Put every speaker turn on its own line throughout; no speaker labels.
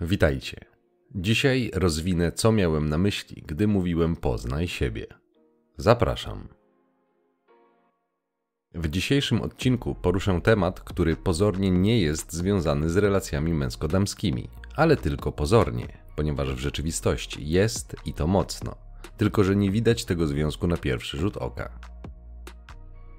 Witajcie. Dzisiaj rozwinę, co miałem na myśli, gdy mówiłem poznaj siebie. Zapraszam. W dzisiejszym odcinku poruszę temat, który pozornie nie jest związany z relacjami męsko-damskimi, ale tylko pozornie, ponieważ w rzeczywistości jest i to mocno, tylko że nie widać tego związku na pierwszy rzut oka.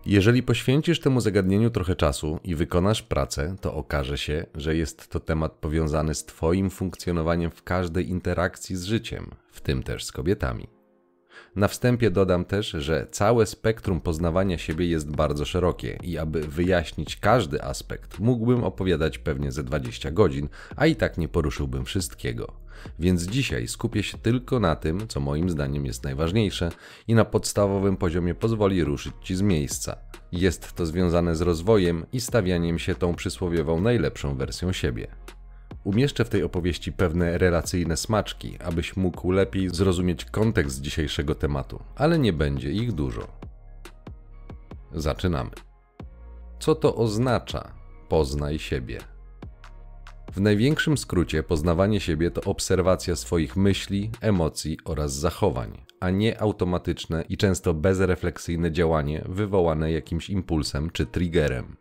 Jeżeli poświęcisz temu zagadnieniu trochę czasu i wykonasz pracę, to okaże się, że jest to temat powiązany z Twoim funkcjonowaniem w każdej interakcji z życiem, w tym też z kobietami. Na wstępie dodam też, że całe spektrum poznawania siebie jest bardzo szerokie i aby wyjaśnić każdy aspekt, mógłbym opowiadać pewnie ze 20 godzin, a i tak nie poruszyłbym wszystkiego. Więc dzisiaj skupię się tylko na tym, co moim zdaniem jest najważniejsze i na podstawowym poziomie pozwoli ruszyć Ci z miejsca. Jest to związane z rozwojem i stawianiem się tą przysłowiową najlepszą wersją siebie. Umieszczę w tej opowieści pewne relacyjne smaczki, abyś mógł lepiej zrozumieć kontekst dzisiejszego tematu, ale nie będzie ich dużo. Zaczynamy. Co to oznacza? Poznaj siebie. W największym skrócie poznawanie siebie to obserwacja swoich myśli, emocji oraz zachowań, a nie automatyczne i często bezrefleksyjne działanie wywołane jakimś impulsem czy triggerem.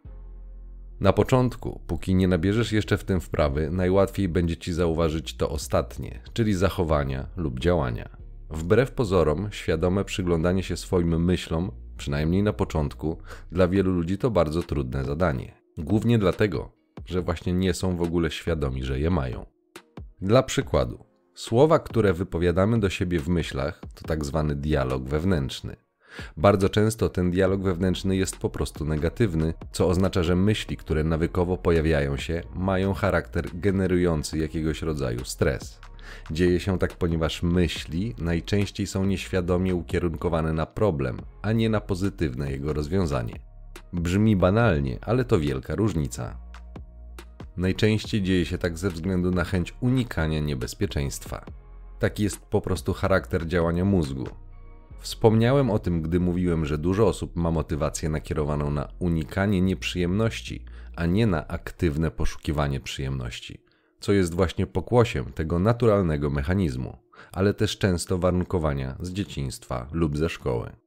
Na początku, póki nie nabierzesz jeszcze w tym wprawy, najłatwiej będzie ci zauważyć to ostatnie, czyli zachowania lub działania. Wbrew pozorom, świadome przyglądanie się swoim myślom, przynajmniej na początku, dla wielu ludzi to bardzo trudne zadanie. Głównie dlatego, że właśnie nie są w ogóle świadomi, że je mają. Dla przykładu, słowa, które wypowiadamy do siebie w myślach, to tak zwany dialog wewnętrzny. Bardzo często ten dialog wewnętrzny jest po prostu negatywny, co oznacza, że myśli, które nawykowo pojawiają się, mają charakter generujący jakiegoś rodzaju stres. Dzieje się tak, ponieważ myśli najczęściej są nieświadomie ukierunkowane na problem, a nie na pozytywne jego rozwiązanie. Brzmi banalnie, ale to wielka różnica. Najczęściej dzieje się tak ze względu na chęć unikania niebezpieczeństwa. Taki jest po prostu charakter działania mózgu. Wspomniałem o tym, gdy mówiłem, że dużo osób ma motywację nakierowaną na unikanie nieprzyjemności, a nie na aktywne poszukiwanie przyjemności, co jest właśnie pokłosiem tego naturalnego mechanizmu, ale też często warunkowania z dzieciństwa lub ze szkoły.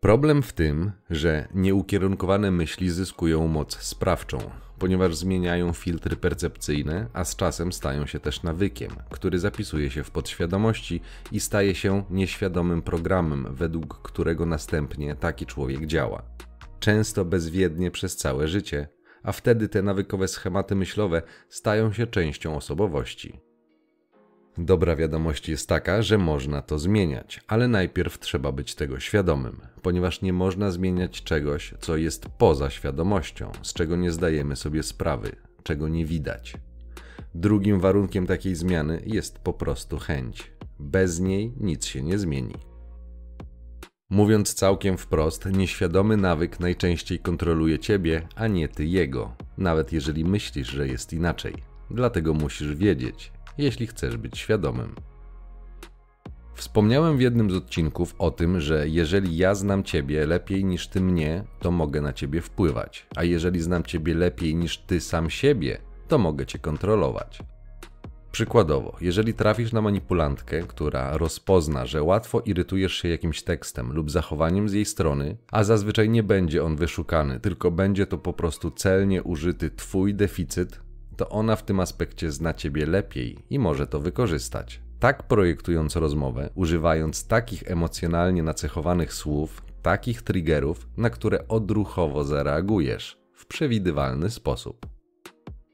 Problem w tym, że nieukierunkowane myśli zyskują moc sprawczą, ponieważ zmieniają filtry percepcyjne, a z czasem stają się też nawykiem, który zapisuje się w podświadomości i staje się nieświadomym programem, według którego następnie taki człowiek działa. Często bezwiednie przez całe życie, a wtedy te nawykowe schematy myślowe stają się częścią osobowości. Dobra wiadomość jest taka, że można to zmieniać, ale najpierw trzeba być tego świadomym, ponieważ nie można zmieniać czegoś, co jest poza świadomością, z czego nie zdajemy sobie sprawy, czego nie widać. Drugim warunkiem takiej zmiany jest po prostu chęć. Bez niej nic się nie zmieni. Mówiąc całkiem wprost, nieświadomy nawyk najczęściej kontroluje ciebie, a nie ty jego, nawet jeżeli myślisz, że jest inaczej. Dlatego musisz wiedzieć, jeśli chcesz być świadomym. Wspomniałem w jednym z odcinków o tym, że jeżeli ja znam Ciebie lepiej niż Ty mnie, to mogę na Ciebie wpływać, a jeżeli znam Ciebie lepiej niż Ty sam siebie, to mogę Cię kontrolować. Przykładowo, jeżeli trafisz na manipulantkę, która rozpozna, że łatwo irytujesz się jakimś tekstem lub zachowaniem z jej strony, a zazwyczaj nie będzie on wyszukany, tylko będzie to po prostu celnie użyty Twój deficyt, to ona w tym aspekcie zna ciebie lepiej i może to wykorzystać. Tak projektując rozmowę, używając takich emocjonalnie nacechowanych słów, takich triggerów, na które odruchowo zareagujesz w przewidywalny sposób.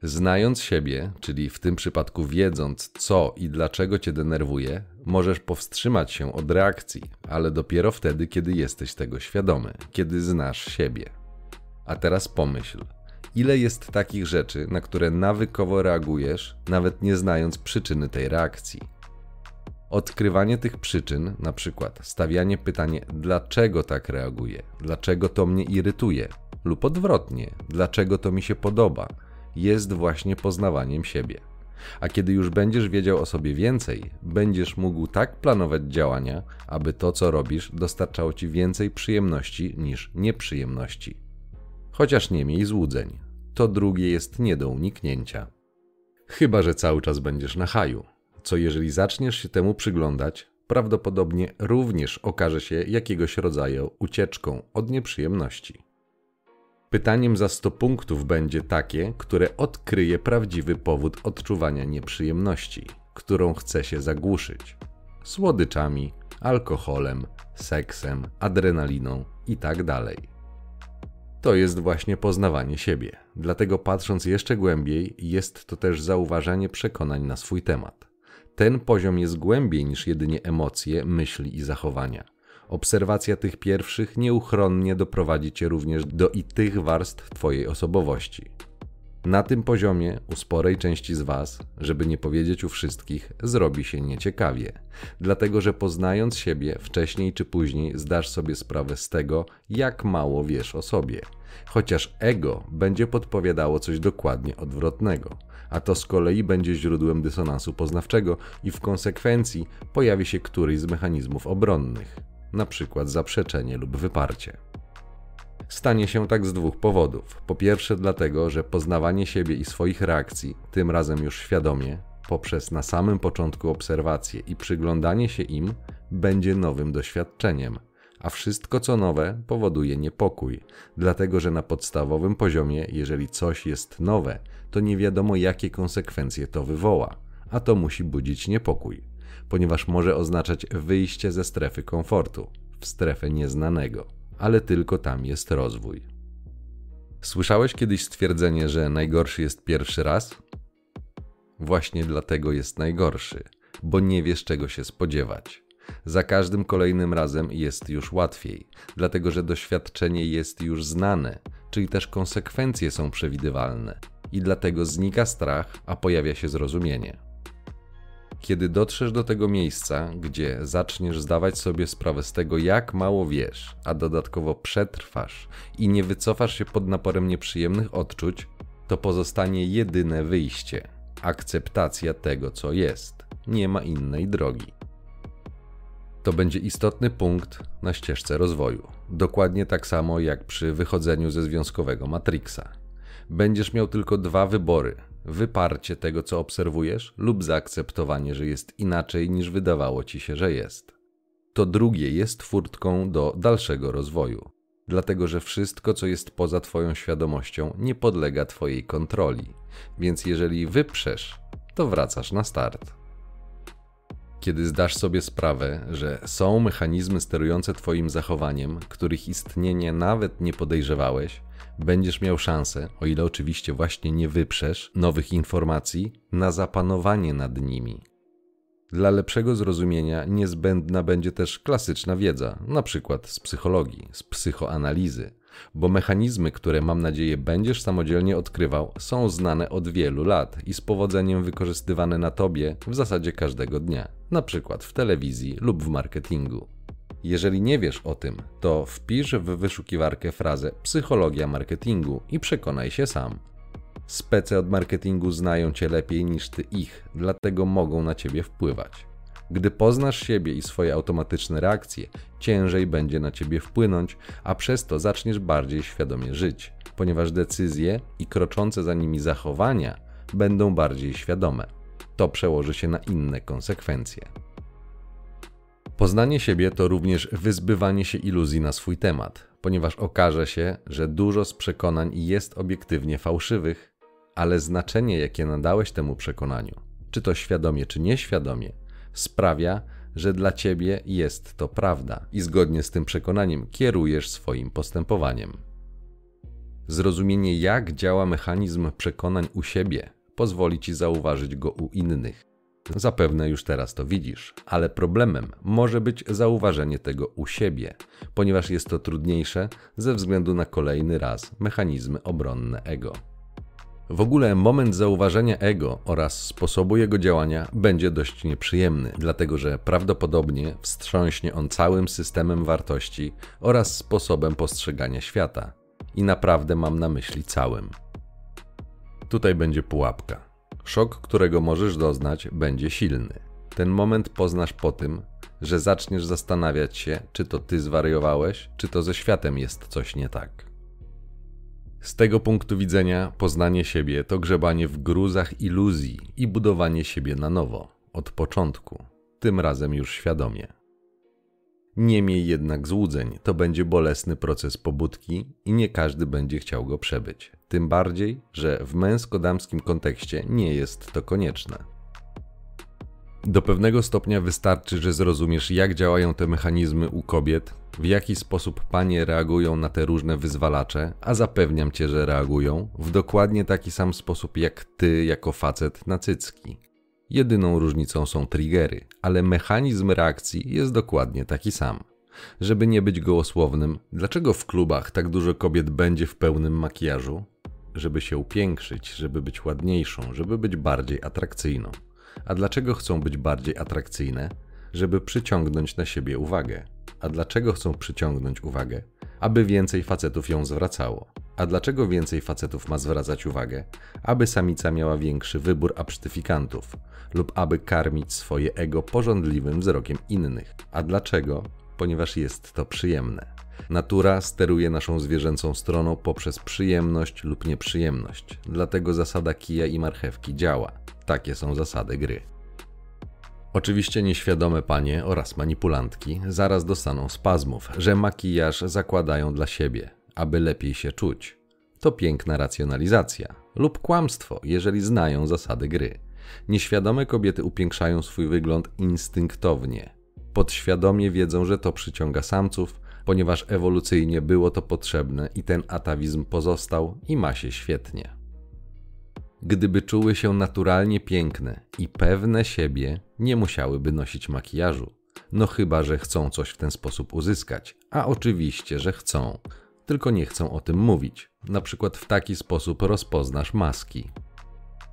Znając siebie, czyli w tym przypadku wiedząc, co i dlaczego cię denerwuje, możesz powstrzymać się od reakcji, ale dopiero wtedy, kiedy jesteś tego świadomy, kiedy znasz siebie. A teraz pomyśl, ile jest takich rzeczy, na które nawykowo reagujesz, nawet nie znając przyczyny tej reakcji. Odkrywanie tych przyczyn, na przykład stawianie pytanie, dlaczego tak reaguję, dlaczego to mnie irytuje, lub odwrotnie, dlaczego to mi się podoba, jest właśnie poznawaniem siebie. A kiedy już będziesz wiedział o sobie więcej, będziesz mógł tak planować działania, aby to, co robisz, dostarczało ci więcej przyjemności niż nieprzyjemności. Chociaż nie miej złudzeń to drugie jest nie do uniknięcia. Chyba, że cały czas będziesz na haju, co jeżeli zaczniesz się temu przyglądać, prawdopodobnie również okaże się jakiegoś rodzaju ucieczką od nieprzyjemności. Pytaniem za 100 punktów będzie takie, które odkryje prawdziwy powód odczuwania nieprzyjemności, którą chce się zagłuszyć słodyczami, alkoholem, seksem, adrenaliną itd. To jest właśnie poznawanie siebie. Dlatego patrząc jeszcze głębiej, jest to też zauważanie przekonań na swój temat. Ten poziom jest głębiej niż jedynie emocje, myśli i zachowania. Obserwacja tych pierwszych nieuchronnie doprowadzi cię również do i tych warstw Twojej osobowości. Na tym poziomie u sporej części z Was, żeby nie powiedzieć u wszystkich, zrobi się nieciekawie, dlatego że poznając siebie wcześniej czy później zdasz sobie sprawę z tego, jak mało wiesz o sobie, chociaż ego będzie podpowiadało coś dokładnie odwrotnego, a to z kolei będzie źródłem dysonansu poznawczego i w konsekwencji pojawi się któryś z mechanizmów obronnych, np. zaprzeczenie lub wyparcie. Stanie się tak z dwóch powodów. Po pierwsze, dlatego, że poznawanie siebie i swoich reakcji, tym razem już świadomie, poprzez na samym początku obserwacje i przyglądanie się im, będzie nowym doświadczeniem. A wszystko co nowe powoduje niepokój, dlatego że na podstawowym poziomie, jeżeli coś jest nowe, to nie wiadomo jakie konsekwencje to wywoła, a to musi budzić niepokój, ponieważ może oznaczać wyjście ze strefy komfortu w strefę nieznanego ale tylko tam jest rozwój. Słyszałeś kiedyś stwierdzenie, że najgorszy jest pierwszy raz? Właśnie dlatego jest najgorszy, bo nie wiesz czego się spodziewać. Za każdym kolejnym razem jest już łatwiej, dlatego że doświadczenie jest już znane, czyli też konsekwencje są przewidywalne i dlatego znika strach, a pojawia się zrozumienie. Kiedy dotrzesz do tego miejsca, gdzie zaczniesz zdawać sobie sprawę z tego, jak mało wiesz, a dodatkowo przetrwasz i nie wycofasz się pod naporem nieprzyjemnych odczuć, to pozostanie jedyne wyjście akceptacja tego, co jest. Nie ma innej drogi. To będzie istotny punkt na ścieżce rozwoju. Dokładnie tak samo jak przy wychodzeniu ze związkowego Matrixa. Będziesz miał tylko dwa wybory: wyparcie tego, co obserwujesz, lub zaakceptowanie, że jest inaczej niż wydawało ci się, że jest. To drugie jest furtką do dalszego rozwoju, dlatego że wszystko, co jest poza Twoją świadomością, nie podlega Twojej kontroli, więc jeżeli wyprzesz, to wracasz na start. Kiedy zdasz sobie sprawę, że są mechanizmy sterujące Twoim zachowaniem, których istnienie nawet nie podejrzewałeś, będziesz miał szansę, o ile oczywiście właśnie nie wyprzesz nowych informacji, na zapanowanie nad nimi. Dla lepszego zrozumienia niezbędna będzie też klasyczna wiedza, na przykład z psychologii, z psychoanalizy, bo mechanizmy, które mam nadzieję będziesz samodzielnie odkrywał, są znane od wielu lat i z powodzeniem wykorzystywane na tobie w zasadzie każdego dnia, na przykład w telewizji lub w marketingu. Jeżeli nie wiesz o tym, to wpisz w wyszukiwarkę frazę psychologia marketingu i przekonaj się sam. Spece od marketingu znają cię lepiej niż ty ich, dlatego mogą na ciebie wpływać. Gdy poznasz siebie i swoje automatyczne reakcje, ciężej będzie na ciebie wpłynąć, a przez to zaczniesz bardziej świadomie żyć, ponieważ decyzje i kroczące za nimi zachowania będą bardziej świadome. To przełoży się na inne konsekwencje. Poznanie siebie to również wyzbywanie się iluzji na swój temat, ponieważ okaże się, że dużo z przekonań jest obiektywnie fałszywych, ale znaczenie, jakie nadałeś temu przekonaniu, czy to świadomie, czy nieświadomie, sprawia, że dla ciebie jest to prawda i zgodnie z tym przekonaniem kierujesz swoim postępowaniem. Zrozumienie, jak działa mechanizm przekonań u siebie, pozwoli ci zauważyć go u innych. Zapewne już teraz to widzisz, ale problemem może być zauważenie tego u siebie, ponieważ jest to trudniejsze ze względu na kolejny raz mechanizmy obronne ego. W ogóle moment zauważenia ego oraz sposobu jego działania będzie dość nieprzyjemny, dlatego że prawdopodobnie wstrząśnie on całym systemem wartości oraz sposobem postrzegania świata. I naprawdę mam na myśli całym. Tutaj będzie pułapka. Szok, którego możesz doznać, będzie silny. Ten moment poznasz po tym, że zaczniesz zastanawiać się, czy to ty zwariowałeś, czy to ze światem jest coś nie tak. Z tego punktu widzenia poznanie siebie to grzebanie w gruzach iluzji i budowanie siebie na nowo, od początku, tym razem już świadomie. Nie miej jednak złudzeń, to będzie bolesny proces pobudki i nie każdy będzie chciał go przebyć. Tym bardziej, że w męsko-damskim kontekście nie jest to konieczne. Do pewnego stopnia wystarczy, że zrozumiesz, jak działają te mechanizmy u kobiet, w jaki sposób panie reagują na te różne wyzwalacze, a zapewniam cię, że reagują w dokładnie taki sam sposób jak ty jako facet na cycki. Jedyną różnicą są triggery, ale mechanizm reakcji jest dokładnie taki sam. Żeby nie być gołosłownym, dlaczego w klubach tak dużo kobiet będzie w pełnym makijażu? Żeby się upiększyć, żeby być ładniejszą, żeby być bardziej atrakcyjną. A dlaczego chcą być bardziej atrakcyjne? Żeby przyciągnąć na siebie uwagę. A dlaczego chcą przyciągnąć uwagę? Aby więcej facetów ją zwracało. A dlaczego więcej facetów ma zwracać uwagę? Aby samica miała większy wybór absztyfikantów lub aby karmić swoje ego porządliwym wzrokiem innych. A dlaczego? Ponieważ jest to przyjemne. Natura steruje naszą zwierzęcą stroną poprzez przyjemność lub nieprzyjemność. Dlatego zasada kija i marchewki działa. Takie są zasady gry. Oczywiście nieświadome panie oraz manipulantki zaraz dostaną spazmów, że makijaż zakładają dla siebie, aby lepiej się czuć. To piękna racjonalizacja lub kłamstwo, jeżeli znają zasady gry. Nieświadome kobiety upiększają swój wygląd instynktownie. Podświadomie wiedzą, że to przyciąga samców, ponieważ ewolucyjnie było to potrzebne i ten atawizm pozostał i ma się świetnie. Gdyby czuły się naturalnie piękne i pewne siebie, nie musiałyby nosić makijażu. No chyba, że chcą coś w ten sposób uzyskać. A oczywiście, że chcą, tylko nie chcą o tym mówić. Na przykład w taki sposób rozpoznasz maski.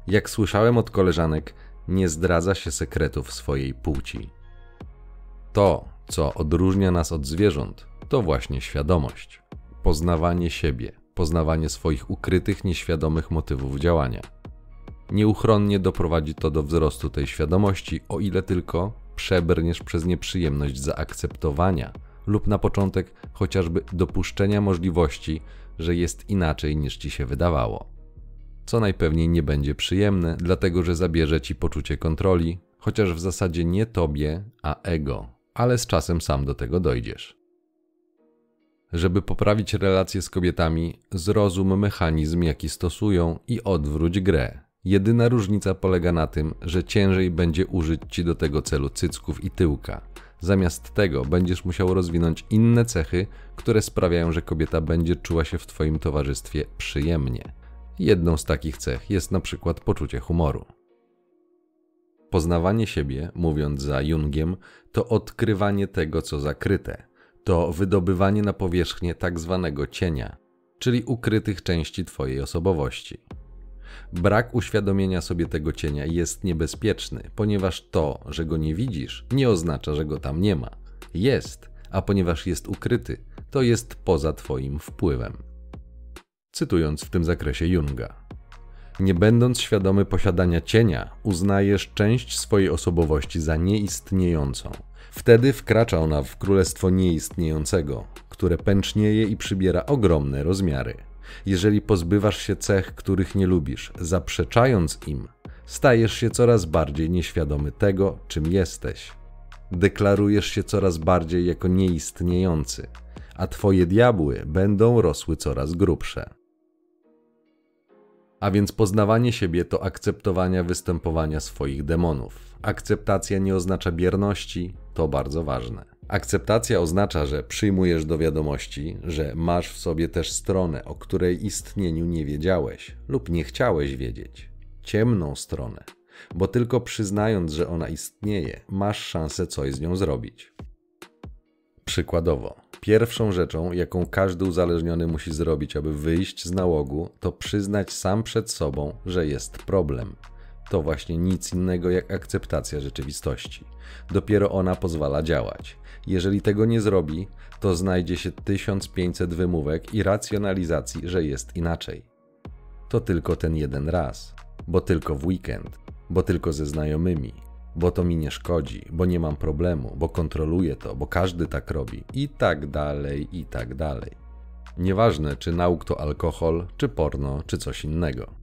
Jak słyszałem od koleżanek, nie zdradza się sekretów swojej płci. To, co odróżnia nas od zwierząt, to właśnie świadomość, poznawanie siebie, poznawanie swoich ukrytych, nieświadomych motywów działania. Nieuchronnie doprowadzi to do wzrostu tej świadomości, o ile tylko przebrniesz przez nieprzyjemność zaakceptowania lub na początek chociażby dopuszczenia możliwości, że jest inaczej niż ci się wydawało. Co najpewniej nie będzie przyjemne, dlatego że zabierze ci poczucie kontroli, chociaż w zasadzie nie tobie, a ego, ale z czasem sam do tego dojdziesz. Żeby poprawić relacje z kobietami, zrozum mechanizm, jaki stosują i odwróć grę. Jedyna różnica polega na tym, że ciężej będzie użyć ci do tego celu cycków i tyłka. Zamiast tego będziesz musiał rozwinąć inne cechy, które sprawiają, że kobieta będzie czuła się w Twoim towarzystwie przyjemnie. Jedną z takich cech jest na przykład poczucie humoru. Poznawanie siebie, mówiąc za Jungiem, to odkrywanie tego, co zakryte. To wydobywanie na powierzchnię tak zwanego cienia, czyli ukrytych części Twojej osobowości. Brak uświadomienia sobie tego cienia jest niebezpieczny, ponieważ to, że go nie widzisz, nie oznacza, że go tam nie ma. Jest, a ponieważ jest ukryty, to jest poza Twoim wpływem. Cytując w tym zakresie Junga. Nie będąc świadomy posiadania cienia, uznajesz część swojej osobowości za nieistniejącą. Wtedy wkracza ona w królestwo nieistniejącego, które pęcznieje i przybiera ogromne rozmiary. Jeżeli pozbywasz się cech, których nie lubisz, zaprzeczając im, stajesz się coraz bardziej nieświadomy tego, czym jesteś. Deklarujesz się coraz bardziej jako nieistniejący, a twoje diabły będą rosły coraz grubsze. A więc poznawanie siebie to akceptowania występowania swoich demonów. Akceptacja nie oznacza bierności, to bardzo ważne. Akceptacja oznacza, że przyjmujesz do wiadomości, że masz w sobie też stronę, o której istnieniu nie wiedziałeś lub nie chciałeś wiedzieć. Ciemną stronę, bo tylko przyznając, że ona istnieje, masz szansę coś z nią zrobić. Przykładowo, pierwszą rzeczą, jaką każdy uzależniony musi zrobić, aby wyjść z nałogu, to przyznać sam przed sobą, że jest problem. To właśnie nic innego jak akceptacja rzeczywistości. Dopiero ona pozwala działać. Jeżeli tego nie zrobi, to znajdzie się 1500 wymówek i racjonalizacji, że jest inaczej. To tylko ten jeden raz, bo tylko w weekend, bo tylko ze znajomymi, bo to mi nie szkodzi, bo nie mam problemu, bo kontroluję to, bo każdy tak robi i tak dalej, i tak dalej. Nieważne, czy nauk to alkohol, czy porno, czy coś innego.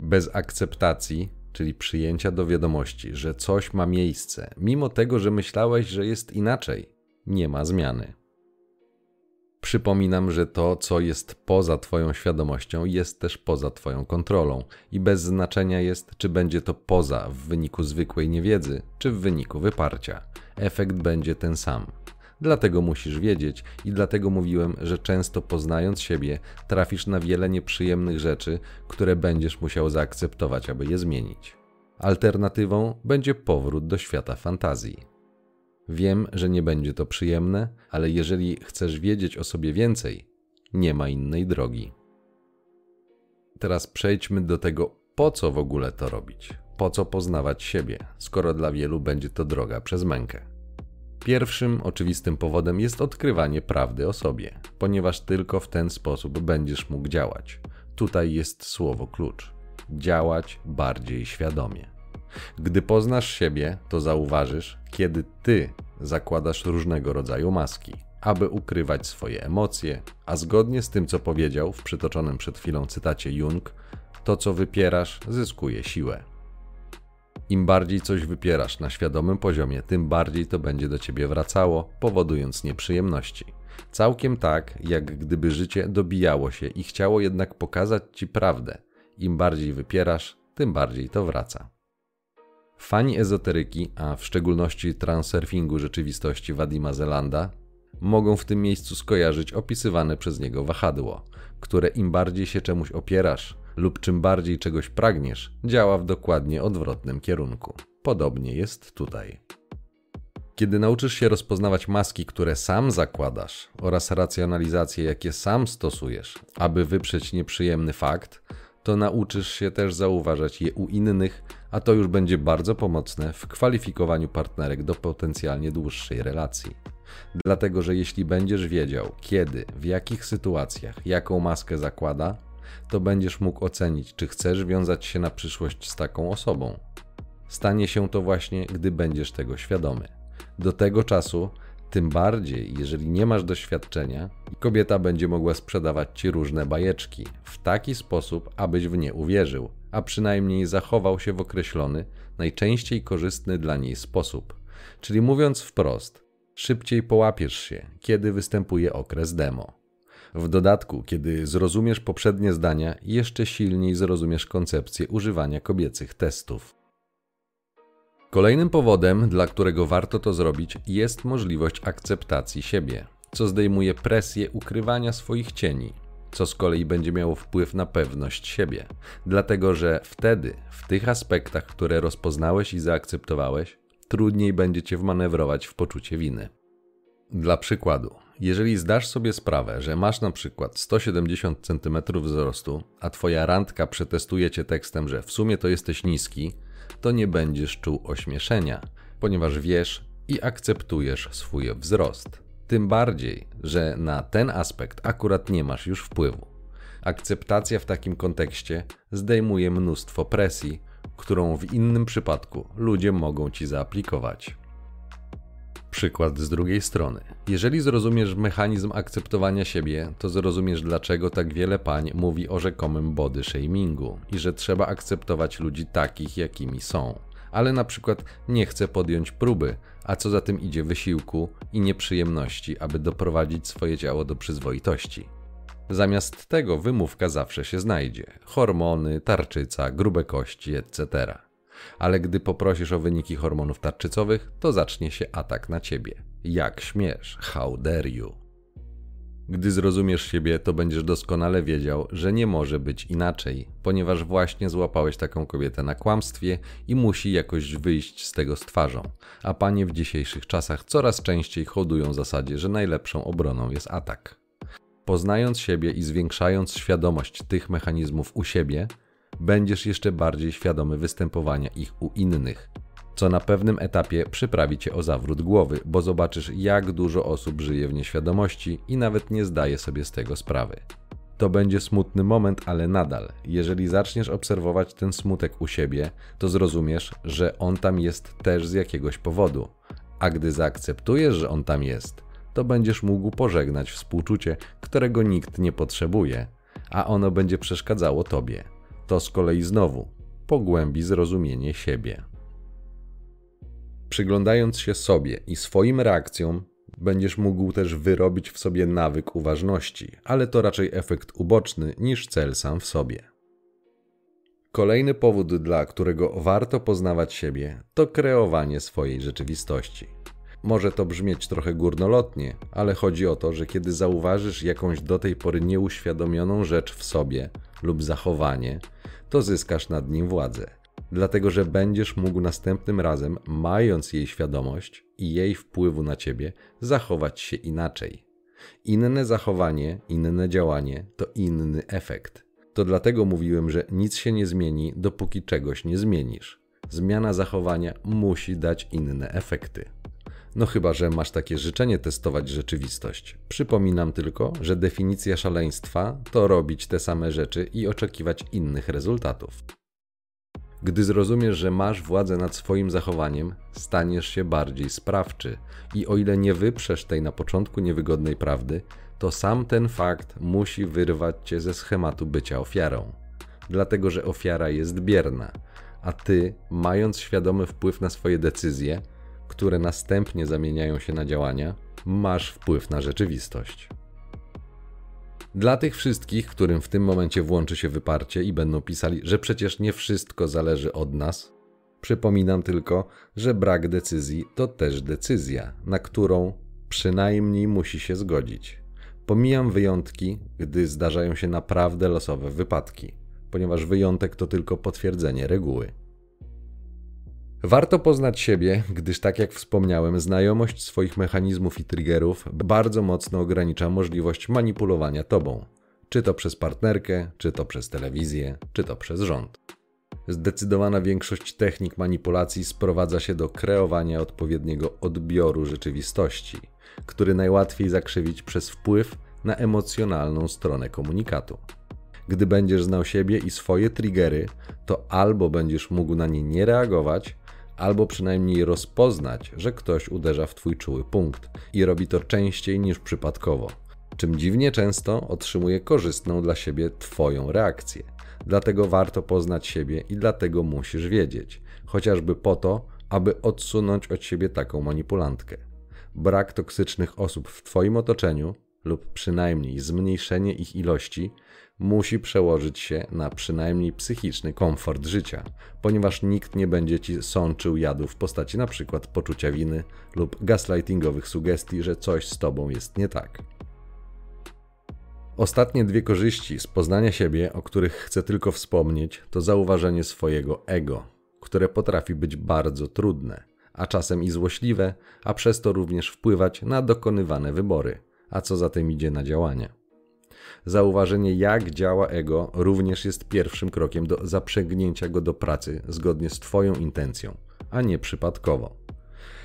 Bez akceptacji, czyli przyjęcia do wiadomości, że coś ma miejsce, mimo tego, że myślałeś, że jest inaczej, nie ma zmiany. Przypominam, że to, co jest poza Twoją świadomością, jest też poza Twoją kontrolą i bez znaczenia jest, czy będzie to poza w wyniku zwykłej niewiedzy, czy w wyniku wyparcia. Efekt będzie ten sam. Dlatego musisz wiedzieć i dlatego mówiłem, że często poznając siebie, trafisz na wiele nieprzyjemnych rzeczy, które będziesz musiał zaakceptować, aby je zmienić. Alternatywą będzie powrót do świata fantazji. Wiem, że nie będzie to przyjemne, ale jeżeli chcesz wiedzieć o sobie więcej, nie ma innej drogi. Teraz przejdźmy do tego, po co w ogóle to robić. Po co poznawać siebie, skoro dla wielu będzie to droga przez mękę. Pierwszym oczywistym powodem jest odkrywanie prawdy o sobie, ponieważ tylko w ten sposób będziesz mógł działać. Tutaj jest słowo klucz: działać bardziej świadomie. Gdy poznasz siebie, to zauważysz, kiedy ty zakładasz różnego rodzaju maski, aby ukrywać swoje emocje, a zgodnie z tym, co powiedział w przytoczonym przed chwilą cytacie Jung, to co wypierasz, zyskuje siłę. Im bardziej coś wypierasz na świadomym poziomie, tym bardziej to będzie do ciebie wracało, powodując nieprzyjemności. Całkiem tak, jak gdyby życie dobijało się i chciało jednak pokazać ci prawdę. Im bardziej wypierasz, tym bardziej to wraca. Fani ezoteryki, a w szczególności transurfingu rzeczywistości Wadima Zelanda, mogą w tym miejscu skojarzyć opisywane przez niego wahadło, które im bardziej się czemuś opierasz, lub czym bardziej czegoś pragniesz, działa w dokładnie odwrotnym kierunku. Podobnie jest tutaj. Kiedy nauczysz się rozpoznawać maski, które sam zakładasz, oraz racjonalizacje, jakie sam stosujesz, aby wyprzeć nieprzyjemny fakt, to nauczysz się też zauważać je u innych, a to już będzie bardzo pomocne w kwalifikowaniu partnerek do potencjalnie dłuższej relacji. Dlatego, że jeśli będziesz wiedział, kiedy, w jakich sytuacjach, jaką maskę zakłada, to będziesz mógł ocenić, czy chcesz wiązać się na przyszłość z taką osobą. Stanie się to właśnie, gdy będziesz tego świadomy. Do tego czasu, tym bardziej, jeżeli nie masz doświadczenia, kobieta będzie mogła sprzedawać ci różne bajeczki w taki sposób, abyś w nie uwierzył, a przynajmniej zachował się w określony, najczęściej korzystny dla niej sposób. Czyli mówiąc wprost, szybciej połapiesz się, kiedy występuje okres demo. W dodatku, kiedy zrozumiesz poprzednie zdania, jeszcze silniej zrozumiesz koncepcję używania kobiecych testów. Kolejnym powodem, dla którego warto to zrobić, jest możliwość akceptacji siebie, co zdejmuje presję ukrywania swoich cieni, co z kolei będzie miało wpływ na pewność siebie, dlatego że wtedy, w tych aspektach, które rozpoznałeś i zaakceptowałeś, trudniej będzie cię wmanewrować w poczucie winy. Dla przykładu, jeżeli zdasz sobie sprawę, że masz na przykład 170 cm wzrostu, a twoja randka przetestuje cię tekstem, że w sumie to jesteś niski, to nie będziesz czuł ośmieszenia, ponieważ wiesz i akceptujesz swój wzrost. Tym bardziej, że na ten aspekt akurat nie masz już wpływu. Akceptacja w takim kontekście zdejmuje mnóstwo presji, którą w innym przypadku ludzie mogą ci zaaplikować. Przykład z drugiej strony. Jeżeli zrozumiesz mechanizm akceptowania siebie, to zrozumiesz, dlaczego tak wiele pań mówi o rzekomym body shamingu i że trzeba akceptować ludzi takich, jakimi są. Ale na przykład nie chce podjąć próby, a co za tym idzie wysiłku i nieprzyjemności, aby doprowadzić swoje ciało do przyzwoitości. Zamiast tego wymówka zawsze się znajdzie: hormony, tarczyca, grube kości, etc ale gdy poprosisz o wyniki hormonów tarczycowych, to zacznie się atak na ciebie. Jak śmiesz? How dare you? Gdy zrozumiesz siebie, to będziesz doskonale wiedział, że nie może być inaczej, ponieważ właśnie złapałeś taką kobietę na kłamstwie i musi jakoś wyjść z tego z twarzą. A panie w dzisiejszych czasach coraz częściej hodują zasadzie, że najlepszą obroną jest atak. Poznając siebie i zwiększając świadomość tych mechanizmów u siebie, będziesz jeszcze bardziej świadomy występowania ich u innych, co na pewnym etapie przyprawi cię o zawrót głowy, bo zobaczysz, jak dużo osób żyje w nieświadomości i nawet nie zdaje sobie z tego sprawy. To będzie smutny moment, ale nadal, jeżeli zaczniesz obserwować ten smutek u siebie, to zrozumiesz, że on tam jest też z jakiegoś powodu. A gdy zaakceptujesz, że on tam jest, to będziesz mógł pożegnać współczucie, którego nikt nie potrzebuje, a ono będzie przeszkadzało tobie. To z kolei znowu pogłębi zrozumienie siebie. Przyglądając się sobie i swoim reakcjom, będziesz mógł też wyrobić w sobie nawyk uważności, ale to raczej efekt uboczny niż cel sam w sobie. Kolejny powód, dla którego warto poznawać siebie, to kreowanie swojej rzeczywistości. Może to brzmieć trochę górnolotnie, ale chodzi o to, że kiedy zauważysz jakąś do tej pory nieuświadomioną rzecz w sobie lub zachowanie, to zyskasz nad nim władzę. Dlatego, że będziesz mógł następnym razem, mając jej świadomość i jej wpływu na ciebie, zachować się inaczej. Inne zachowanie, inne działanie to inny efekt. To dlatego mówiłem, że nic się nie zmieni, dopóki czegoś nie zmienisz. Zmiana zachowania musi dać inne efekty. No chyba, że masz takie życzenie testować rzeczywistość. Przypominam tylko, że definicja szaleństwa to robić te same rzeczy i oczekiwać innych rezultatów. Gdy zrozumiesz, że masz władzę nad swoim zachowaniem, staniesz się bardziej sprawczy i o ile nie wyprzesz tej na początku niewygodnej prawdy, to sam ten fakt musi wyrwać cię ze schematu bycia ofiarą. Dlatego, że ofiara jest bierna, a ty, mając świadomy wpływ na swoje decyzje, które następnie zamieniają się na działania, masz wpływ na rzeczywistość. Dla tych wszystkich, którym w tym momencie włączy się wyparcie i będą pisali, że przecież nie wszystko zależy od nas, przypominam tylko, że brak decyzji to też decyzja, na którą przynajmniej musi się zgodzić. Pomijam wyjątki, gdy zdarzają się naprawdę losowe wypadki, ponieważ wyjątek to tylko potwierdzenie reguły. Warto poznać siebie, gdyż tak jak wspomniałem, znajomość swoich mechanizmów i triggerów bardzo mocno ogranicza możliwość manipulowania tobą. Czy to przez partnerkę, czy to przez telewizję, czy to przez rząd. Zdecydowana większość technik manipulacji sprowadza się do kreowania odpowiedniego odbioru rzeczywistości, który najłatwiej zakrzywić przez wpływ na emocjonalną stronę komunikatu. Gdy będziesz znał siebie i swoje triggery, to albo będziesz mógł na nie nie reagować, albo przynajmniej rozpoznać, że ktoś uderza w Twój czuły punkt i robi to częściej niż przypadkowo, czym dziwnie często otrzymuje korzystną dla siebie Twoją reakcję. Dlatego warto poznać siebie i dlatego musisz wiedzieć, chociażby po to, aby odsunąć od siebie taką manipulantkę. Brak toksycznych osób w Twoim otoczeniu lub przynajmniej zmniejszenie ich ilości musi przełożyć się na przynajmniej psychiczny komfort życia, ponieważ nikt nie będzie ci sączył jadu w postaci np. poczucia winy lub gaslightingowych sugestii, że coś z tobą jest nie tak. Ostatnie dwie korzyści z poznania siebie, o których chcę tylko wspomnieć, to zauważenie swojego ego, które potrafi być bardzo trudne, a czasem i złośliwe, a przez to również wpływać na dokonywane wybory, a co za tym idzie na działanie. Zauważenie, jak działa ego, również jest pierwszym krokiem do zaprzęgnięcia go do pracy zgodnie z Twoją intencją, a nie przypadkowo.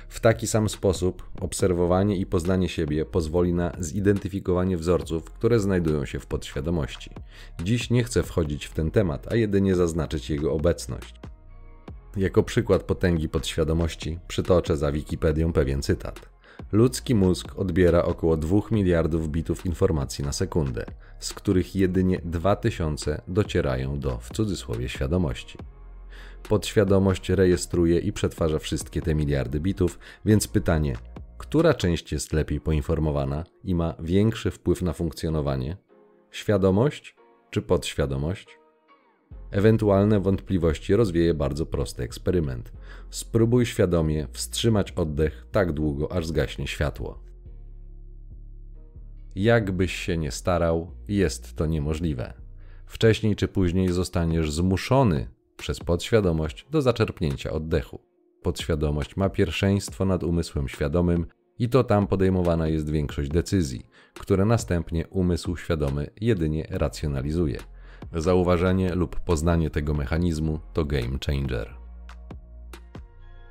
W taki sam sposób obserwowanie i poznanie siebie pozwoli na zidentyfikowanie wzorców, które znajdują się w podświadomości. Dziś nie chcę wchodzić w ten temat, a jedynie zaznaczyć jego obecność. Jako przykład potęgi podświadomości przytoczę za Wikipedią pewien cytat. Ludzki mózg odbiera około 2 miliardów bitów informacji na sekundę, z których jedynie 2000 docierają do, w cudzysłowie, świadomości. Podświadomość rejestruje i przetwarza wszystkie te miliardy bitów, więc pytanie, która część jest lepiej poinformowana i ma większy wpływ na funkcjonowanie? Świadomość czy podświadomość? Ewentualne wątpliwości rozwieje bardzo prosty eksperyment. Spróbuj świadomie wstrzymać oddech tak długo, aż zgaśnie światło. Jakbyś się nie starał, jest to niemożliwe. Wcześniej czy później zostaniesz zmuszony przez podświadomość do zaczerpnięcia oddechu. Podświadomość ma pierwszeństwo nad umysłem świadomym i to tam podejmowana jest większość decyzji, które następnie umysł świadomy jedynie racjonalizuje. Zauważenie lub poznanie tego mechanizmu to game changer.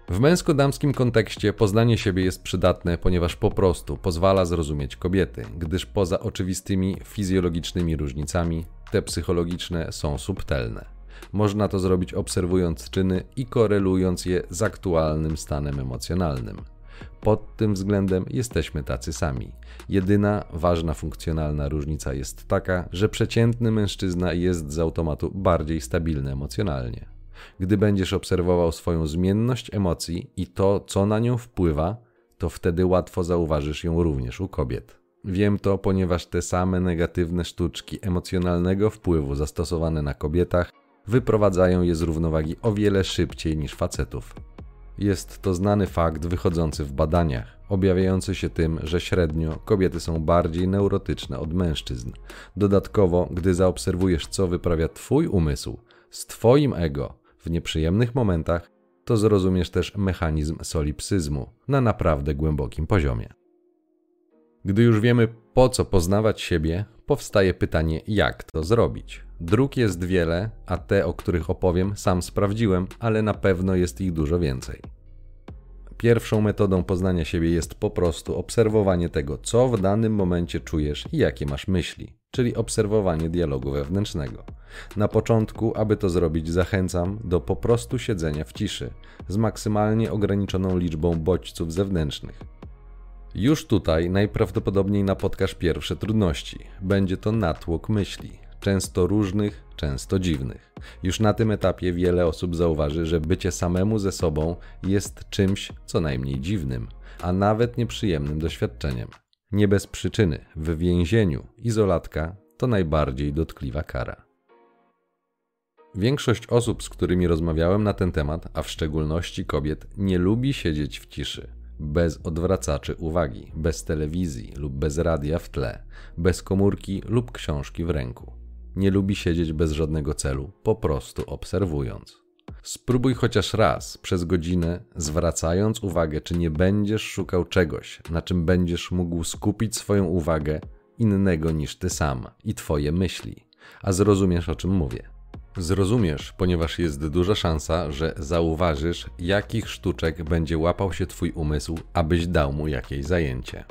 W męsko-damskim kontekście poznanie siebie jest przydatne, ponieważ po prostu pozwala zrozumieć kobiety, gdyż poza oczywistymi fizjologicznymi różnicami, te psychologiczne są subtelne. Można to zrobić obserwując czyny i korelując je z aktualnym stanem emocjonalnym. Pod tym względem jesteśmy tacy sami. Jedyna ważna funkcjonalna różnica jest taka, że przeciętny mężczyzna jest z automatu bardziej stabilny emocjonalnie. Gdy będziesz obserwował swoją zmienność emocji i to, co na nią wpływa, to wtedy łatwo zauważysz ją również u kobiet. Wiem to, ponieważ te same negatywne sztuczki emocjonalnego wpływu zastosowane na kobietach wyprowadzają je z równowagi o wiele szybciej niż facetów. Jest to znany fakt wychodzący w badaniach, objawiający się tym, że średnio kobiety są bardziej neurotyczne od mężczyzn. Dodatkowo, gdy zaobserwujesz, co wyprawia Twój umysł z Twoim ego w nieprzyjemnych momentach, to zrozumiesz też mechanizm solipsyzmu na naprawdę głębokim poziomie. Gdy już wiemy, po co poznawać siebie, powstaje pytanie, jak to zrobić. Dróg jest wiele, a te, o których opowiem, sam sprawdziłem, ale na pewno jest ich dużo więcej. Pierwszą metodą poznania siebie jest po prostu obserwowanie tego, co w danym momencie czujesz i jakie masz myśli, czyli obserwowanie dialogu wewnętrznego. Na początku, aby to zrobić, zachęcam do po prostu siedzenia w ciszy, z maksymalnie ograniczoną liczbą bodźców zewnętrznych. Już tutaj najprawdopodobniej napotkasz pierwsze trudności. Będzie to natłok myśli, często różnych, często dziwnych. Już na tym etapie wiele osób zauważy, że bycie samemu ze sobą jest czymś co najmniej dziwnym, a nawet nieprzyjemnym doświadczeniem. Nie bez przyczyny w więzieniu izolatka to najbardziej dotkliwa kara. Większość osób, z którymi rozmawiałem na ten temat, a w szczególności kobiet, nie lubi siedzieć w ciszy bez odwracaczy uwagi, bez telewizji lub bez radia w tle, bez komórki lub książki w ręku. Nie lubi siedzieć bez żadnego celu, po prostu obserwując. Spróbuj chociaż raz przez godzinę, zwracając uwagę, czy nie będziesz szukał czegoś, na czym będziesz mógł skupić swoją uwagę innego niż ty sam i twoje myśli, a zrozumiesz o czym mówię. Zrozumiesz, ponieważ jest duża szansa, że zauważysz, jakich sztuczek będzie łapał się Twój umysł, abyś dał mu jakieś zajęcie.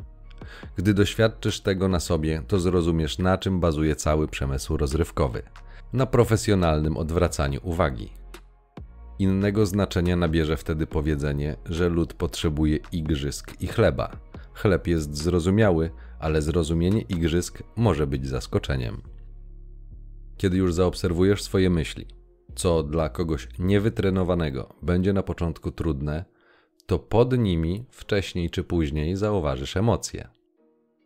Gdy doświadczysz tego na sobie, to zrozumiesz, na czym bazuje cały przemysł rozrywkowy na profesjonalnym odwracaniu uwagi. Innego znaczenia nabierze wtedy powiedzenie, że lud potrzebuje igrzysk i chleba. Chleb jest zrozumiały, ale zrozumienie igrzysk może być zaskoczeniem kiedy już zaobserwujesz swoje myśli, co dla kogoś niewytrenowanego będzie na początku trudne, to pod nimi wcześniej czy później zauważysz emocje.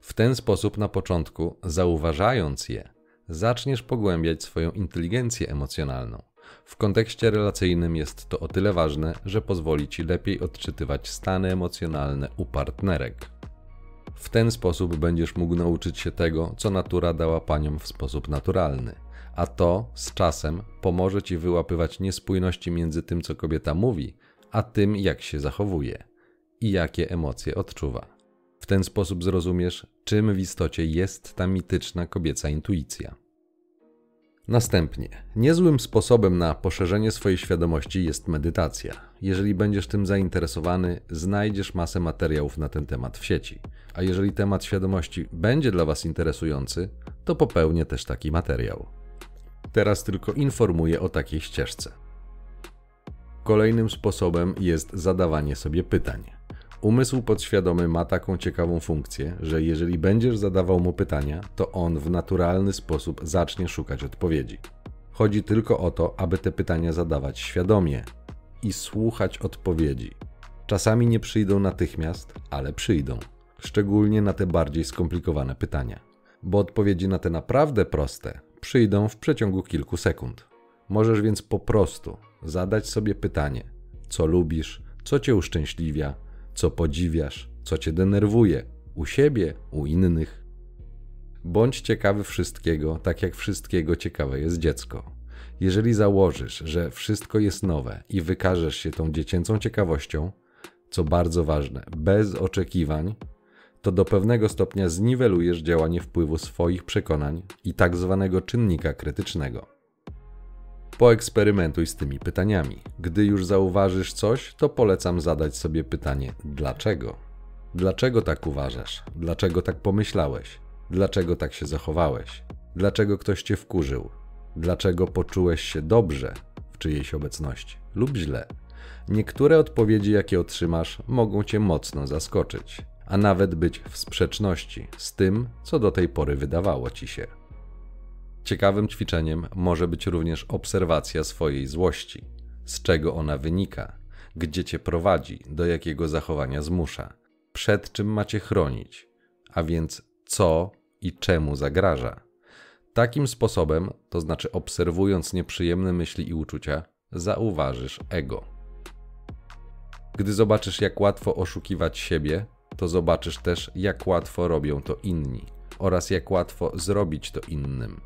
W ten sposób na początku, zauważając je, zaczniesz pogłębiać swoją inteligencję emocjonalną. W kontekście relacyjnym jest to o tyle ważne, że pozwoli ci lepiej odczytywać stany emocjonalne u partnerek. W ten sposób będziesz mógł nauczyć się tego, co natura dała paniom w sposób naturalny a to z czasem pomoże ci wyłapywać niespójności między tym, co kobieta mówi, a tym, jak się zachowuje i jakie emocje odczuwa. W ten sposób zrozumiesz, czym w istocie jest ta mityczna kobieca intuicja. Następnie, niezłym sposobem na poszerzenie swojej świadomości jest medytacja. Jeżeli będziesz tym zainteresowany, znajdziesz masę materiałów na ten temat w sieci. A jeżeli temat świadomości będzie dla Was interesujący, to popełnię też taki materiał. Teraz tylko informuję o takiej ścieżce. Kolejnym sposobem jest zadawanie sobie pytań. Umysł podświadomy ma taką ciekawą funkcję, że jeżeli będziesz zadawał mu pytania, to on w naturalny sposób zacznie szukać odpowiedzi. Chodzi tylko o to, aby te pytania zadawać świadomie i słuchać odpowiedzi. Czasami nie przyjdą natychmiast, ale przyjdą, szczególnie na te bardziej skomplikowane pytania. Bo odpowiedzi na te naprawdę proste przyjdą w przeciągu kilku sekund. Możesz więc po prostu zadać sobie pytanie, co lubisz, co cię uszczęśliwia, co podziwiasz, co cię denerwuje u siebie, u innych. Bądź ciekawy wszystkiego, tak jak wszystkiego ciekawe jest dziecko. Jeżeli założysz, że wszystko jest nowe i wykażesz się tą dziecięcą ciekawością, co bardzo ważne, bez oczekiwań, to do pewnego stopnia zniwelujesz działanie wpływu swoich przekonań i tak zwanego czynnika krytycznego. Poeksperymentuj z tymi pytaniami. Gdy już zauważysz coś, to polecam zadać sobie pytanie: dlaczego? Dlaczego tak uważasz? Dlaczego tak pomyślałeś? Dlaczego tak się zachowałeś? Dlaczego ktoś cię wkurzył? Dlaczego poczułeś się dobrze w czyjejś obecności lub źle? Niektóre odpowiedzi, jakie otrzymasz, mogą cię mocno zaskoczyć, a nawet być w sprzeczności z tym, co do tej pory wydawało ci się. Ciekawym ćwiczeniem może być również obserwacja swojej złości, z czego ona wynika, gdzie cię prowadzi, do jakiego zachowania zmusza, przed czym macie chronić, a więc co i czemu zagraża. Takim sposobem, to znaczy obserwując nieprzyjemne myśli i uczucia, zauważysz ego. Gdy zobaczysz, jak łatwo oszukiwać siebie, to zobaczysz też, jak łatwo robią to inni oraz jak łatwo zrobić to innym.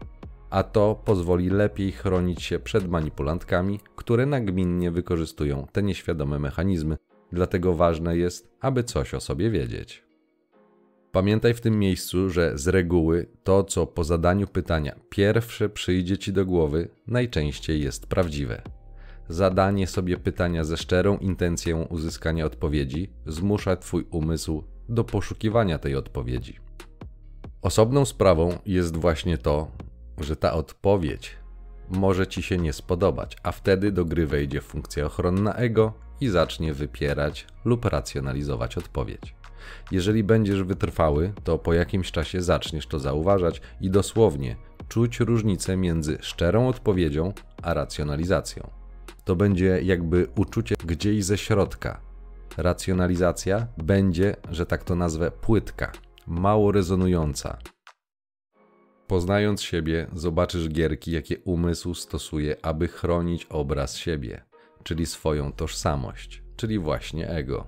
A to pozwoli lepiej chronić się przed manipulantkami, które nagminnie wykorzystują te nieświadome mechanizmy, dlatego ważne jest, aby coś o sobie wiedzieć. Pamiętaj w tym miejscu, że z reguły to, co po zadaniu pytania pierwsze przyjdzie ci do głowy, najczęściej jest prawdziwe. Zadanie sobie pytania ze szczerą intencją uzyskania odpowiedzi zmusza Twój umysł do poszukiwania tej odpowiedzi. Osobną sprawą jest właśnie to, że ta odpowiedź może Ci się nie spodobać, a wtedy do gry wejdzie funkcja ochronna ego i zacznie wypierać lub racjonalizować odpowiedź. Jeżeli będziesz wytrwały, to po jakimś czasie zaczniesz to zauważać i dosłownie czuć różnicę między szczerą odpowiedzią a racjonalizacją. To będzie jakby uczucie gdzieś ze środka. Racjonalizacja będzie, że tak to nazwę, płytka, mało rezonująca. Poznając siebie, zobaczysz gierki, jakie umysł stosuje, aby chronić obraz siebie, czyli swoją tożsamość, czyli właśnie ego.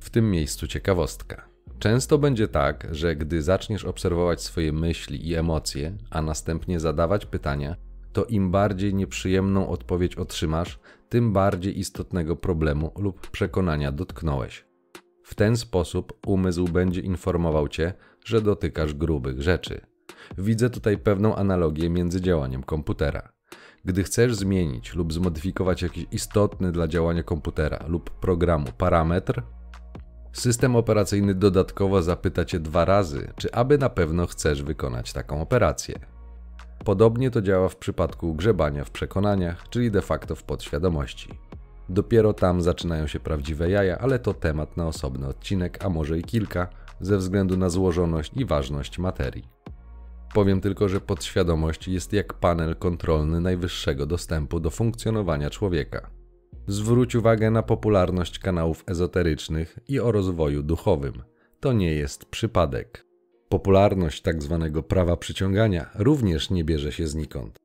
W tym miejscu ciekawostka. Często będzie tak, że gdy zaczniesz obserwować swoje myśli i emocje, a następnie zadawać pytania, to im bardziej nieprzyjemną odpowiedź otrzymasz, tym bardziej istotnego problemu lub przekonania dotknąłeś. W ten sposób umysł będzie informował cię, że dotykasz grubych rzeczy. Widzę tutaj pewną analogię między działaniem komputera. Gdy chcesz zmienić lub zmodyfikować jakiś istotny dla działania komputera lub programu parametr, System operacyjny dodatkowo zapyta cię dwa razy, czy aby na pewno chcesz wykonać taką operację. Podobnie to działa w przypadku grzebania w przekonaniach, czyli de facto w podświadomości. Dopiero tam zaczynają się prawdziwe jaja, ale to temat na osobny odcinek, a może i kilka, ze względu na złożoność i ważność materii. Powiem tylko, że podświadomość jest jak panel kontrolny najwyższego dostępu do funkcjonowania człowieka. Zwróć uwagę na popularność kanałów ezoterycznych i o rozwoju duchowym. To nie jest przypadek. Popularność tzw. Tak prawa przyciągania również nie bierze się znikąd.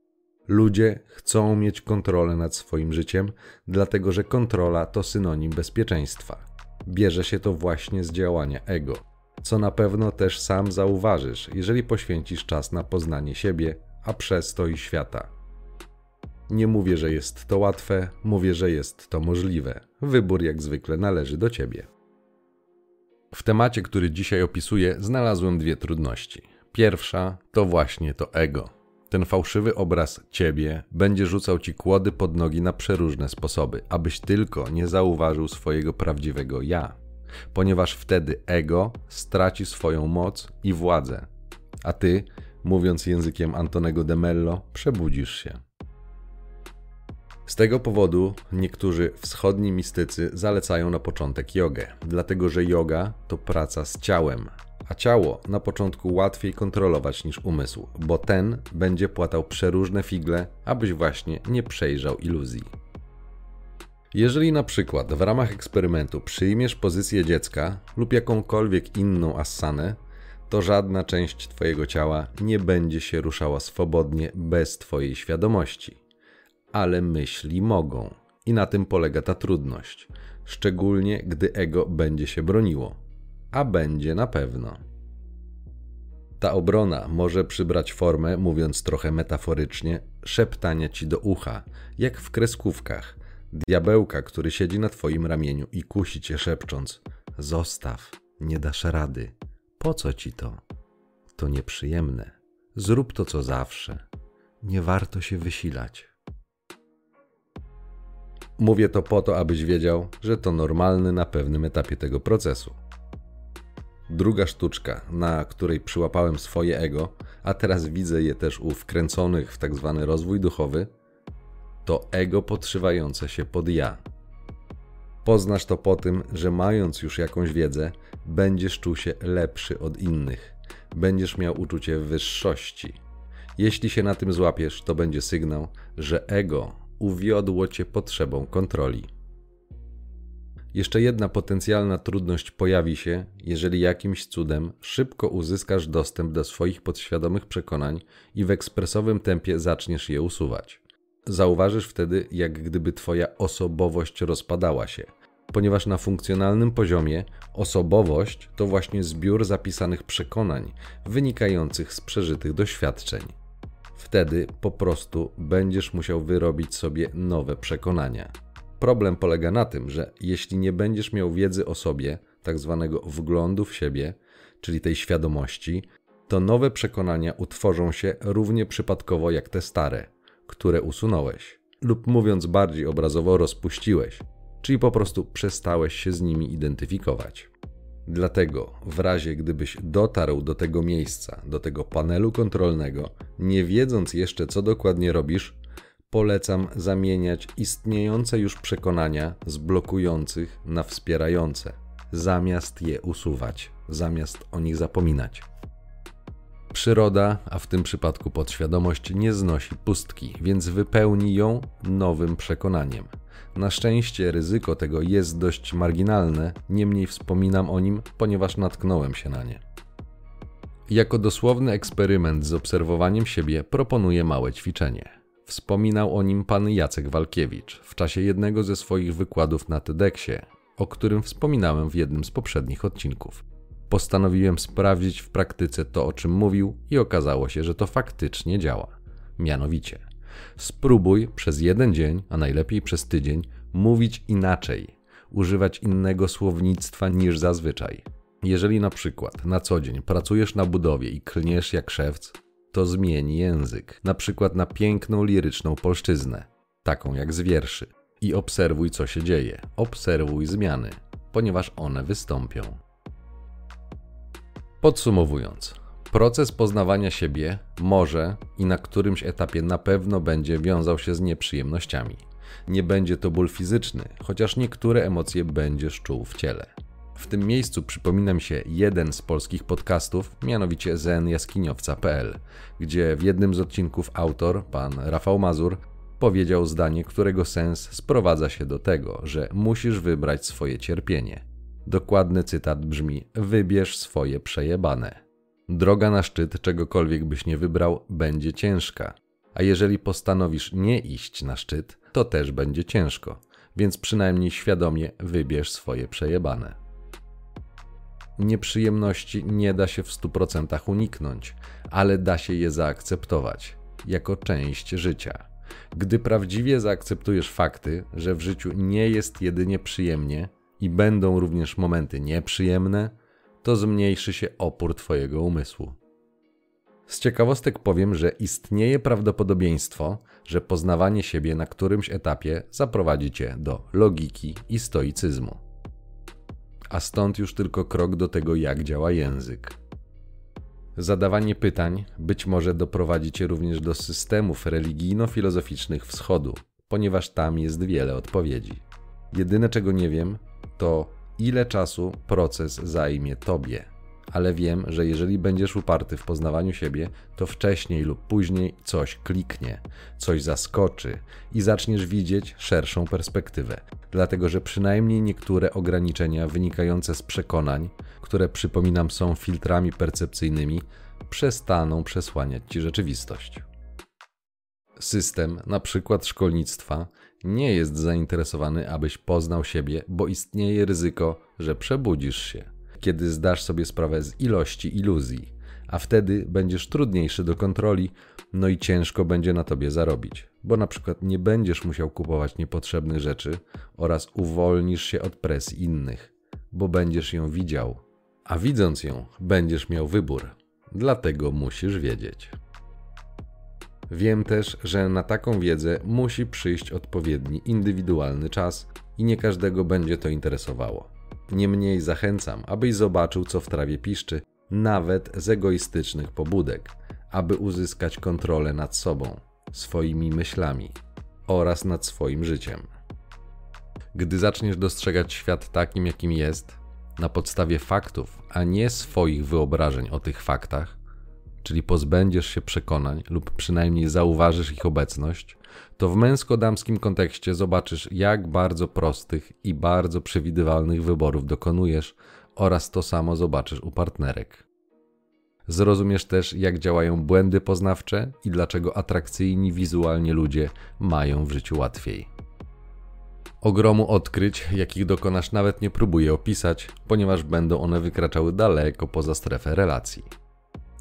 Ludzie chcą mieć kontrolę nad swoim życiem, dlatego że kontrola to synonim bezpieczeństwa. Bierze się to właśnie z działania ego, co na pewno też sam zauważysz, jeżeli poświęcisz czas na poznanie siebie, a przez to i świata. Nie mówię, że jest to łatwe, mówię, że jest to możliwe. Wybór jak zwykle należy do ciebie. W temacie, który dzisiaj opisuję, znalazłem dwie trudności. Pierwsza to właśnie to ego. Ten fałszywy obraz ciebie będzie rzucał ci kłody pod nogi na przeróżne sposoby, abyś tylko nie zauważył swojego prawdziwego ja, ponieważ wtedy ego straci swoją moc i władzę, a ty, mówiąc językiem Antonego de Mello, przebudzisz się. Z tego powodu niektórzy wschodni mistycy zalecają na początek jogę, dlatego że yoga to praca z ciałem, a ciało na początku łatwiej kontrolować niż umysł, bo ten będzie płatał przeróżne figle, abyś właśnie nie przejrzał iluzji. Jeżeli na przykład w ramach eksperymentu przyjmiesz pozycję dziecka lub jakąkolwiek inną assanę, to żadna część Twojego ciała nie będzie się ruszała swobodnie bez Twojej świadomości ale myśli mogą. I na tym polega ta trudność, szczególnie gdy ego będzie się broniło. A będzie na pewno. Ta obrona może przybrać formę, mówiąc trochę metaforycznie, szeptania ci do ucha, jak w kreskówkach. Diabełka, który siedzi na twoim ramieniu i kusi cię szepcząc: Zostaw, nie dasz rady. Po co ci to? To nieprzyjemne. Zrób to co zawsze. Nie warto się wysilać. Mówię to po to, abyś wiedział, że to normalny na pewnym etapie tego procesu. Druga sztuczka, na której przyłapałem swoje ego, a teraz widzę je też u wkręconych w tak zwany rozwój duchowy, to ego podszywające się pod ja. Poznasz to po tym, że mając już jakąś wiedzę, będziesz czuł się lepszy od innych. Będziesz miał uczucie wyższości. Jeśli się na tym złapiesz, to będzie sygnał, że ego uwiodło cię potrzebą kontroli. Jeszcze jedna potencjalna trudność pojawi się, jeżeli jakimś cudem szybko uzyskasz dostęp do swoich podświadomych przekonań i w ekspresowym tempie zaczniesz je usuwać. Zauważysz wtedy, jak gdyby Twoja osobowość rozpadała się, ponieważ na funkcjonalnym poziomie osobowość to właśnie zbiór zapisanych przekonań wynikających z przeżytych doświadczeń. Wtedy po prostu będziesz musiał wyrobić sobie nowe przekonania. Problem polega na tym, że jeśli nie będziesz miał wiedzy o sobie, tak zwanego wglądu w siebie, czyli tej świadomości, to nowe przekonania utworzą się równie przypadkowo jak te stare, które usunąłeś, lub mówiąc bardziej obrazowo, rozpuściłeś, czyli po prostu przestałeś się z nimi identyfikować. Dlatego, w razie gdybyś dotarł do tego miejsca, do tego panelu kontrolnego, nie wiedząc jeszcze, co dokładnie robisz, polecam zamieniać istniejące już przekonania z blokujących na wspierające, zamiast je usuwać, zamiast o nich zapominać. Przyroda, a w tym przypadku podświadomość, nie znosi pustki, więc wypełni ją nowym przekonaniem. Na szczęście ryzyko tego jest dość marginalne, niemniej wspominam o nim, ponieważ natknąłem się na nie. Jako dosłowny eksperyment z obserwowaniem siebie proponuję małe ćwiczenie. Wspominał o nim pan Jacek Walkiewicz w czasie jednego ze swoich wykładów na TEDxie, o którym wspominałem w jednym z poprzednich odcinków. Postanowiłem sprawdzić w praktyce to, o czym mówił, i okazało się, że to faktycznie działa. Mianowicie, spróbuj przez jeden dzień, a najlepiej przez tydzień, mówić inaczej, używać innego słownictwa niż zazwyczaj. Jeżeli na przykład na co dzień pracujesz na budowie i klniesz jak szewc, to zmieni język, na przykład na piękną liryczną polszczyznę, taką jak z wierszy. I obserwuj, co się dzieje. Obserwuj zmiany, ponieważ one wystąpią. Podsumowując, proces poznawania siebie może i na którymś etapie na pewno będzie wiązał się z nieprzyjemnościami. Nie będzie to ból fizyczny, chociaż niektóre emocje będziesz czuł w ciele. W tym miejscu przypomina mi się jeden z polskich podcastów, mianowicie zenjaskiniowca.pl, gdzie w jednym z odcinków autor, pan Rafał Mazur, powiedział zdanie, którego sens sprowadza się do tego, że musisz wybrać swoje cierpienie. Dokładny cytat brzmi: Wybierz swoje przejebane. Droga na szczyt czegokolwiek byś nie wybrał, będzie ciężka. A jeżeli postanowisz nie iść na szczyt, to też będzie ciężko. Więc przynajmniej świadomie wybierz swoje przejebane nieprzyjemności nie da się w 100% uniknąć, ale da się je zaakceptować jako część życia. Gdy prawdziwie zaakceptujesz fakty, że w życiu nie jest jedynie przyjemnie i będą również momenty nieprzyjemne, to zmniejszy się opór Twojego umysłu. Z ciekawostek powiem, że istnieje prawdopodobieństwo, że poznawanie siebie na którymś etapie zaprowadzi Cię do logiki i stoicyzmu a stąd już tylko krok do tego, jak działa język. Zadawanie pytań być może doprowadzi cię również do systemów religijno-filozoficznych wschodu, ponieważ tam jest wiele odpowiedzi. Jedyne czego nie wiem, to ile czasu proces zajmie tobie ale wiem, że jeżeli będziesz uparty w poznawaniu siebie, to wcześniej lub później coś kliknie, coś zaskoczy i zaczniesz widzieć szerszą perspektywę. Dlatego, że przynajmniej niektóre ograniczenia wynikające z przekonań, które przypominam są filtrami percepcyjnymi, przestaną przesłaniać ci rzeczywistość. System, na przykład szkolnictwa, nie jest zainteresowany, abyś poznał siebie, bo istnieje ryzyko, że przebudzisz się kiedy zdasz sobie sprawę z ilości iluzji, a wtedy będziesz trudniejszy do kontroli, no i ciężko będzie na tobie zarobić, bo na przykład nie będziesz musiał kupować niepotrzebnych rzeczy oraz uwolnisz się od presji innych, bo będziesz ją widział, a widząc ją, będziesz miał wybór. Dlatego musisz wiedzieć. Wiem też, że na taką wiedzę musi przyjść odpowiedni indywidualny czas i nie każdego będzie to interesowało. Niemniej zachęcam, abyś zobaczył, co w trawie piszczy, nawet z egoistycznych pobudek, aby uzyskać kontrolę nad sobą, swoimi myślami oraz nad swoim życiem. Gdy zaczniesz dostrzegać świat takim, jakim jest, na podstawie faktów, a nie swoich wyobrażeń o tych faktach, czyli pozbędziesz się przekonań lub przynajmniej zauważysz ich obecność, to w męsko-damskim kontekście zobaczysz, jak bardzo prostych i bardzo przewidywalnych wyborów dokonujesz, oraz to samo zobaczysz u partnerek. Zrozumiesz też, jak działają błędy poznawcze i dlaczego atrakcyjni wizualnie ludzie mają w życiu łatwiej. Ogromu odkryć, jakich dokonasz, nawet nie próbuję opisać, ponieważ będą one wykraczały daleko poza strefę relacji.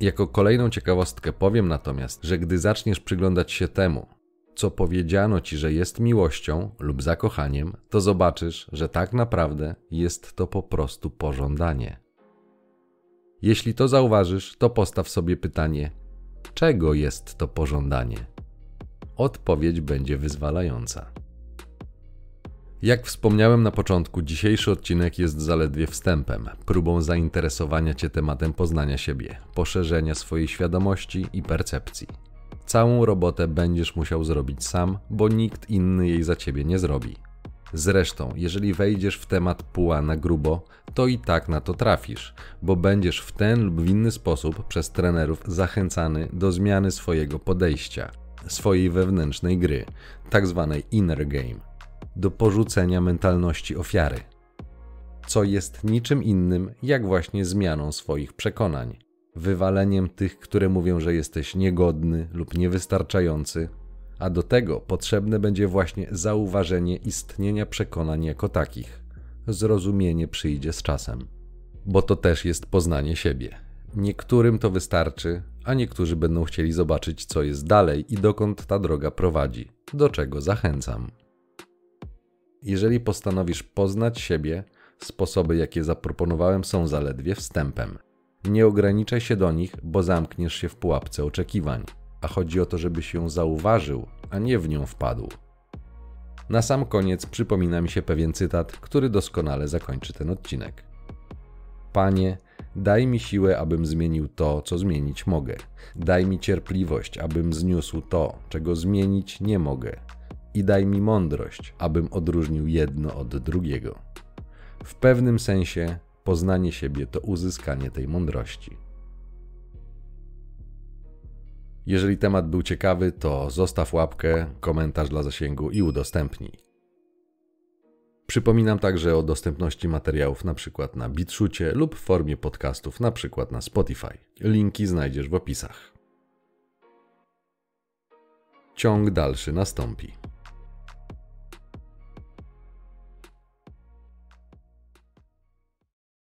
Jako kolejną ciekawostkę powiem natomiast, że gdy zaczniesz przyglądać się temu, co powiedziano ci, że jest miłością lub zakochaniem, to zobaczysz, że tak naprawdę jest to po prostu pożądanie. Jeśli to zauważysz, to postaw sobie pytanie: czego jest to pożądanie? Odpowiedź będzie wyzwalająca. Jak wspomniałem na początku, dzisiejszy odcinek jest zaledwie wstępem, próbą zainteresowania Cię tematem poznania siebie, poszerzenia swojej świadomości i percepcji. Całą robotę będziesz musiał zrobić sam, bo nikt inny jej za Ciebie nie zrobi. Zresztą, jeżeli wejdziesz w temat puła na grubo, to i tak na to trafisz, bo będziesz w ten lub w inny sposób przez trenerów zachęcany do zmiany swojego podejścia, swojej wewnętrznej gry, tak zwanej inner game do porzucenia mentalności ofiary, co jest niczym innym jak właśnie zmianą swoich przekonań, wywaleniem tych, które mówią, że jesteś niegodny lub niewystarczający, a do tego potrzebne będzie właśnie zauważenie istnienia przekonań jako takich. Zrozumienie przyjdzie z czasem, bo to też jest poznanie siebie. Niektórym to wystarczy, a niektórzy będą chcieli zobaczyć, co jest dalej i dokąd ta droga prowadzi, do czego zachęcam. Jeżeli postanowisz poznać siebie, sposoby, jakie zaproponowałem, są zaledwie wstępem. Nie ograniczaj się do nich, bo zamkniesz się w pułapce oczekiwań, a chodzi o to, żebyś ją zauważył, a nie w nią wpadł. Na sam koniec przypomina mi się pewien cytat, który doskonale zakończy ten odcinek. Panie, daj mi siłę, abym zmienił to, co zmienić mogę. Daj mi cierpliwość, abym zniósł to, czego zmienić nie mogę i daj mi mądrość, abym odróżnił jedno od drugiego. W pewnym sensie poznanie siebie to uzyskanie tej mądrości. Jeżeli temat był ciekawy, to zostaw łapkę, komentarz dla zasięgu i udostępnij. Przypominam także o dostępności materiałów np. na BitShucie lub w formie podcastów np. na Spotify. Linki znajdziesz w opisach. Ciąg dalszy nastąpi.